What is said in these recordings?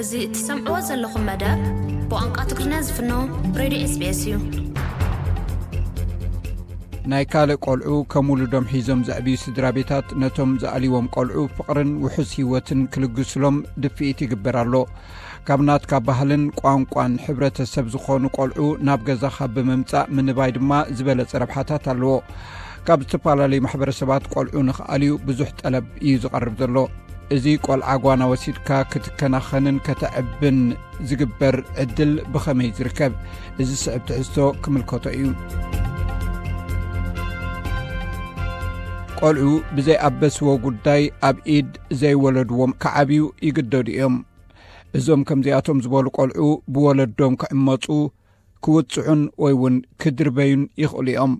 እዚ እትሰምዕዎ ዘለኹም መደብ ብቛንቋ ትግርኛ ዝፍኖ ሬድዮ ኤስቤስ እዩ። ናይ ካልእ ቆልዑ ከም ውሉዶም ሒዞም ዘዕብዩ ስድራ ቤታት ነቶም ዝኣልዎም ቆልዑ ፍቕርን ውሑስ ህይወትን ክልግስሎም ድፍኢት ይግበር ኣሎ። ካብ ናትካ ባህልን ቋንቋን ሕብረተሰብ ዝኾኑ ቆልዑ ናብ ገዛኻ ብምምጻእ ምንባይ ድማ ዝበለጸ ረብሓታት ኣለዎ። ካብ ዝተፈላለዩ ማሕበረሰባት ቆልዑ ንኽኣል እዩ ብዙሕ ጠለብ እዩ ዝቐርብ ዘሎ እዚ ቆልዓ ጓና ወሲድካ ክትከናኸንን ከተዕብን ዝግበር ዕድል ብኸመይ ዝርከብ እዚ ስዕብ ትሕዝቶ ክምልከቶ እዩ ቆልዑ ብዘይ ኣበስዎ ጉዳይ ኣብ ኢድ ዘይወለድዎም ክዓብዩ ይግደዱ እዮም እዞም ከምዚኣቶም ዝበሉ ቆልዑ ብወለዶም ክዕመፁ ክውጽዑን ወይ እውን ክድርበዩን ይኽእሉ እዮም።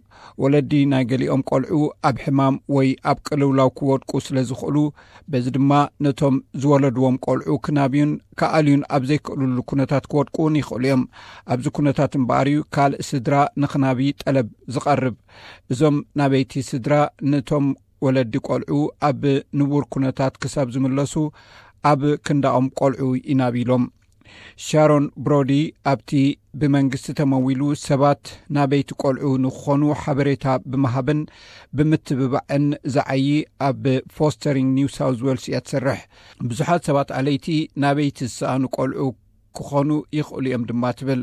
ወለዲ ናይ ገሊኦም ቆልዑ ኣብ ሕማም ወይ ኣብ ቅልውላው ክወድቁ ስለ ዝኽእሉ፣ በዚ ድማ ነቶም ዝወለድዎም ቆልዑ ክናብዩን ክኣልዩን ኣብ ዘይክእሉሉ ኩነታት ክወድቁ እውን ይኽእሉ እዮም። ኣብዚ ኩነታት እምበኣር እዩ ካልእ ስድራ ንክናቢ ጠለብ ዝቐርብ። እዞም ናበይቲ ስድራ ነቶም ወለዲ ቆልዑ ኣብ ንቡር ኩነታት ክሳብ ዝምለሱ ኣብ ክንዳኦም ቆልዑ ይናብዩሎም። ሻሮን ብሮዲ ኣብቲ ብመንግስቲ ተመዊሉ ሰባት ናበይቲ ቆልዑ ንክኾኑ ሓበሬታ ብምሃብን ብምትብባዕን ዝዓዪ ኣብ ፎስተሪንግ ኒው ሳውዝ ዌልስ እያ ትሰርሕ ብዙሓት ሰባት ኣለይቲ ናበይቲ ዝሰኣኑ ቆልዑ ክኾኑ ይኽእሉ እዮም ድማ ትብል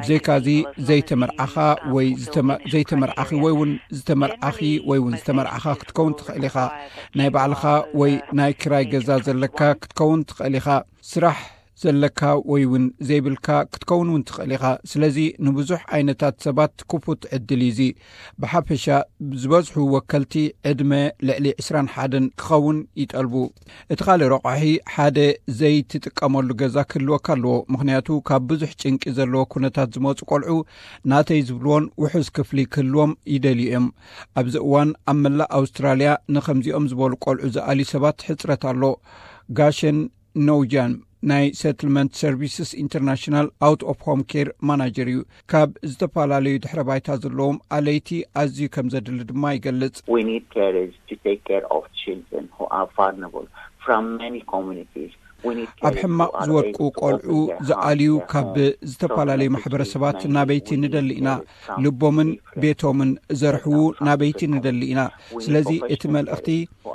ብዘይካዚ ዘይተመርዓኻ ወይ ዘይተመርዓኺ ወይ ውን ዝተመርዓኺ ወይ ውን ዝተመርዓኻ ክትከውን ትኽእል ኢኻ ናይ ባዕልኻ ወይ ናይ ክራይ ገዛ ዘለካ ክትከውን ትኽእል ኢኻ ስራሕ ዘለካ ወይ ውን ዘይብልካ ክትከውን ውን ትኽእል ኢኻ ስለዚ ንብዙሕ ዓይነታት ሰባት ክፉት ዕድል እዩዙ ብሓፈሻ ዝበዝሑ ወከልቲ ዕድመ ልዕሊ ዕስራን ሓደን ክኸውን ይጠልቡ። እቲ ካልእ ረቋሒ ሓደ ዘይትጥቀመሉ ገዛ ክህልወካ ኣለዎ፣ ምኽንያቱ ካብ ብዙሕ ጭንቂ ዘለዎ ኩነታት ዝመጹ ቆልዑ ናተይ ዝብልዎን ውሑስ ክፍሊ ክህልዎም ይደልዩ እዮም። ኣብዚ እዋን ኣብ መላእ ኣውስትራልያ ንኸምዚኦም ዝበሉ ቆልዑ ዝኣልዩ ሰባት ሕጽረት ኣሎ። ጋሸን፣ ኖውጃን ናይ ሰትልመንት ሰርቪስስ ኢንተርናሽናል ኣውት ኦፍ ሆም ኬር ማናጀር እዩ ካብ ዝተፈላለዩ ድሕረ ባይታ ዘለዎም ኣለይቲ ኣዝዩ ከም ዘድሊ ድማ ይገልፅ ኣብ ሕማቕ ዝወድቁ ቆልዑ ዝኣልዩ ካብ ዝተፈላለዩ ማሕበረሰባት ናበይቲ ንደሊ ኢና ልቦምን ቤቶምን ዘርሕዉ ናበይቲ ንደሊ ኢና ስለዚ እቲ መልእኽቲ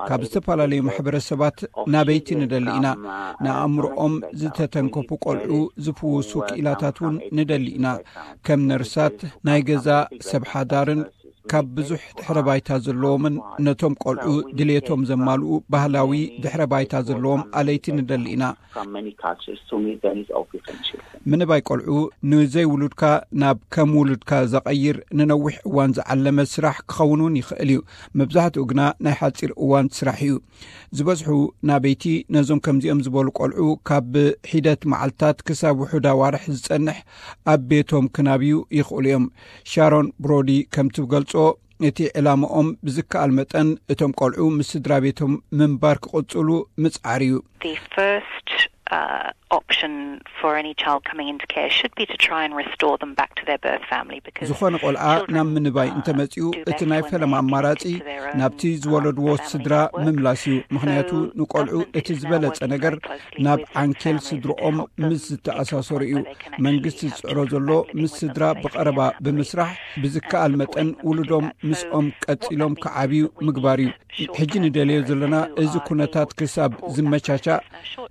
ካብ ዝተፈላለዩ ማሕበረሰባት ናበይቲ ንደሊ ኢና ንኣእምሮኦም ዝተተንከፉ ቆልዑ ዝፍውሱ ክኢላታት እውን ንደሊ ኢና ከም ነርሳት ናይ ገዛ ሰብ ሓዳርን ካብ ብዙሕ ድሕረ ባይታ ዘለዎምን ነቶም ቆልዑ ድልቶም ዘማልኡ ባህላዊ ድሕረ ባይታ ዘለዎም ኣለይቲ ንደሊ ኢና ምንባይ ቆልዑ ንዘይውሉድካ ናብ ከም ውሉድካ ዘቐይር ንነዊሕ እዋን ዝዓለመ ስራሕ ክኸውን እውን ይኽእል እዩ መብዛሕትኡ ግና ናይ ሓፂር እዋን ስራሕ እዩ ዝበዝሑ ናበይቲ ነዞም ከምዚኦም ዝበሉ ቆልዑ ካብ ሒደት መዓልትታት ክሳብ ውሑድ ኣዋርሕ ዝፀንሕ ኣብ ቤቶም ክናብዩ ይኽእሉ እዮም ሻሮን ብሮዲ ከምትብገልፆ እቲ ዕላማኦም ብዝከኣል መጠን እቶም ቆልዑ ምስ ስድራ ቤቶም ምንባር ክቕፅሉ ምፅዓር እዩ። The first option for any child coming into care should be to try and restore them back to their birth family because ዝኾነ ቆልዓ ናብ ምንባይ እንተመፂኡ እቲ ናይ ፈለማ ኣማራፂ ናብቲ ዝወለድዎ ስድራ ምምላስ እዩ። ምኽንያቱ ንቆልዑ እቲ ዝበለፀ ነገር ናብ ዓንኬል ስድርኦም ምስ ዝተኣሳሰሩ እዩ። መንግስቲ ዝፅዕሮ ዘሎ ምስ ስድራ ብቐረባ ብምስራሕ ብዝከኣል መጠን ውሉዶም ምስኦም ቀፂሎም ክዓብዩ ምግባር እዩ ሕጂ ንደልዮ ዘለና እዚ ኩነታት ክሳብ ዝመቻቻእ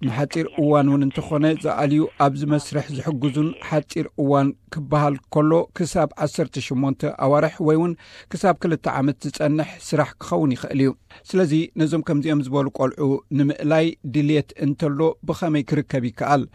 ንሓፂር እዋን እውን እንተኾነ ዝኣልዩ ኣብዚ መስርሕ ዝሕግዙን ሓፂር እዋን ክበሃል ከሎ ክሳብ 18 ኣዋርሕ ወይ እውን ክሳብ ክልተ ዓመት ዝፀንሕ ስራሕ ክኸውን ይኽእል እዩ ስለዚ ነዞም ከምዚኦም ዝበሉ ቆልዑ ንምእላይ ድልት እንተሎ ብኸመይ ክርከብ ይከኣል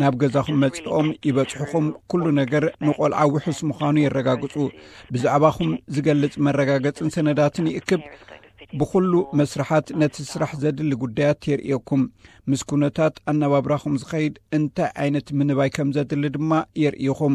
ናብ ገዛኹም መጺኦም ይበጽሑኹም ኩሉ ነገር ንቆልዓ ውሑስ ምዃኑ የረጋግጹ ብዛዕባኹም ዝገልጽ መረጋገጽን ሰነዳትን ይእክብ ብኩሉ መስርሓት ነቲ ስራሕ ዘድሊ ጉዳያት የርእየኩም ምስ ኩነታት ኣነባብራኹም ዝኸይድ እንታይ ዓይነት ምንባይ ከም ዘድሊ ድማ የርእኹም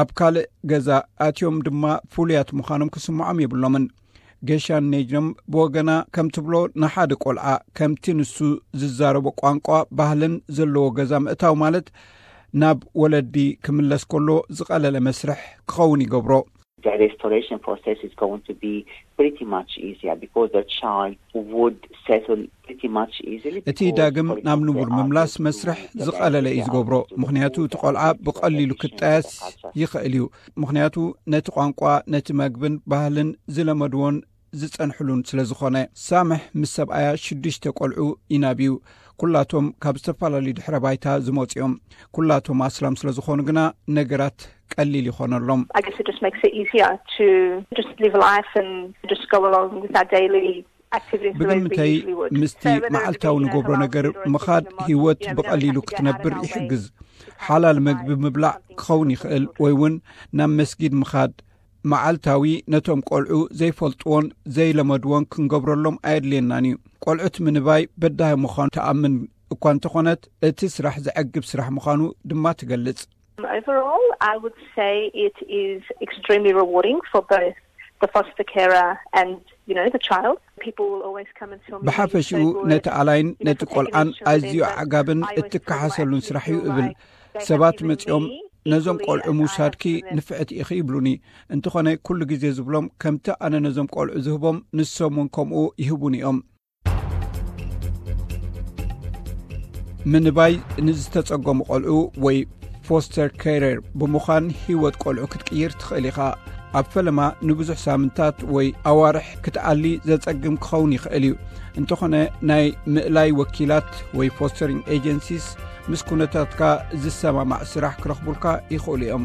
ኣብ ካልእ ገዛ ኣትዮም ድማ ፍሉያት ምዃኖም ክስምዖም የብሎምን ገሻን ነጅም ብወገና ከም ትብሎ ንሓደ ቆልዓ ከምቲ ንሱ ዝዛረቦ ቋንቋ ባህልን ዘለዎ ገዛ ምእታው ማለት ናብ ወለዲ ክምለስ ከሎ ዝቐለለ መስርሕ ክኸውን ይገብሮ pretty much easier because the child would settle pretty much easily እቲ ዳግም ናብ ንቡር ምምላስ መስርሕ ዝቐለለ እዩ ዝገብሮ ምክንያቱ እቲ ቆልዓ ብቐሊሉ ክጣየስ ይኽእል እዩ ምክንያቱ ነቲ ቋንቋ ነቲ መግብን ባህልን ዝለመድዎን ዝጸንሕሉን ስለ ዝኾነ ሳምሕ ምስ ሰብኣያ ሽዱሽተ ቆልዑ ይናብዩ ኩላቶም ካብ ዝተፈላለዩ ድሕረ ባይታ ዝመፁ እዮም ኩላቶም ኣስላም ስለ ዝኾኑ ግና ነገራት ቀሊል ይኾነሎም። ብግምተይ ምስቲ መዓልታዊ ንገብሮ ነገር ምኻድ ሂወት ብቐሊሉ ክትነብር ይሕግዝ ሓላል መግቢ ምብላዕ ክኸውን ይኽእል ወይ እውን ናብ መስጊድ ምኻድ መዓልታዊ ነቶም ቆልዑ ዘይፈልጥዎን ዘይለመድዎን ክንገብረሎም ኣየድልየናን እዩ ቆልዑት ምንባይ በዳሂ ምዃኑ ተኣምን እኳ እንተኾነት እቲ ስራሕ ዘዐግብ ስራሕ ምዃኑ ድማ ትገልጽ ብሓፈሽኡ ነቲ ኣላይን ነቲ ቆልዓን ኣዝዩ ኣዕጋብን እትከሓሰሉን ስራሕ እዩ እብል ሰባት መፂኦም ነዞም ቆልዑ ምውሳድኪ ንፍዕቲ ኢኺ ይብሉኒ እንተኾነ ኩሉ ግዜ ዝብሎም ከምቲ ኣነ ነዞም ቆልዑ ዝህቦም ንሶም እውን ከምኡ ይህቡኒ እዮም ምንባይ ንዝተጸገሙ ቘልዑ ወይ ፎስተር ካረር ብምዃን ህይወት ቈልዑ ክትቅይር ትኽእል ኢኻ ኣብ ፈለማ ንብዙሕ ሳምንታት ወይ ኣዋርሕ ክትኣሊ ዘጸግም ክኸውን ይኽእል እዩ እንተኾነ ናይ ምእላይ ወኪላት ወይ ፎስተሪንግ ኤጀንሲስ ምስ ኩነታትካ ዝሰማማዕ ስራሕ ክረኽቡልካ ይኽእሉ እዮም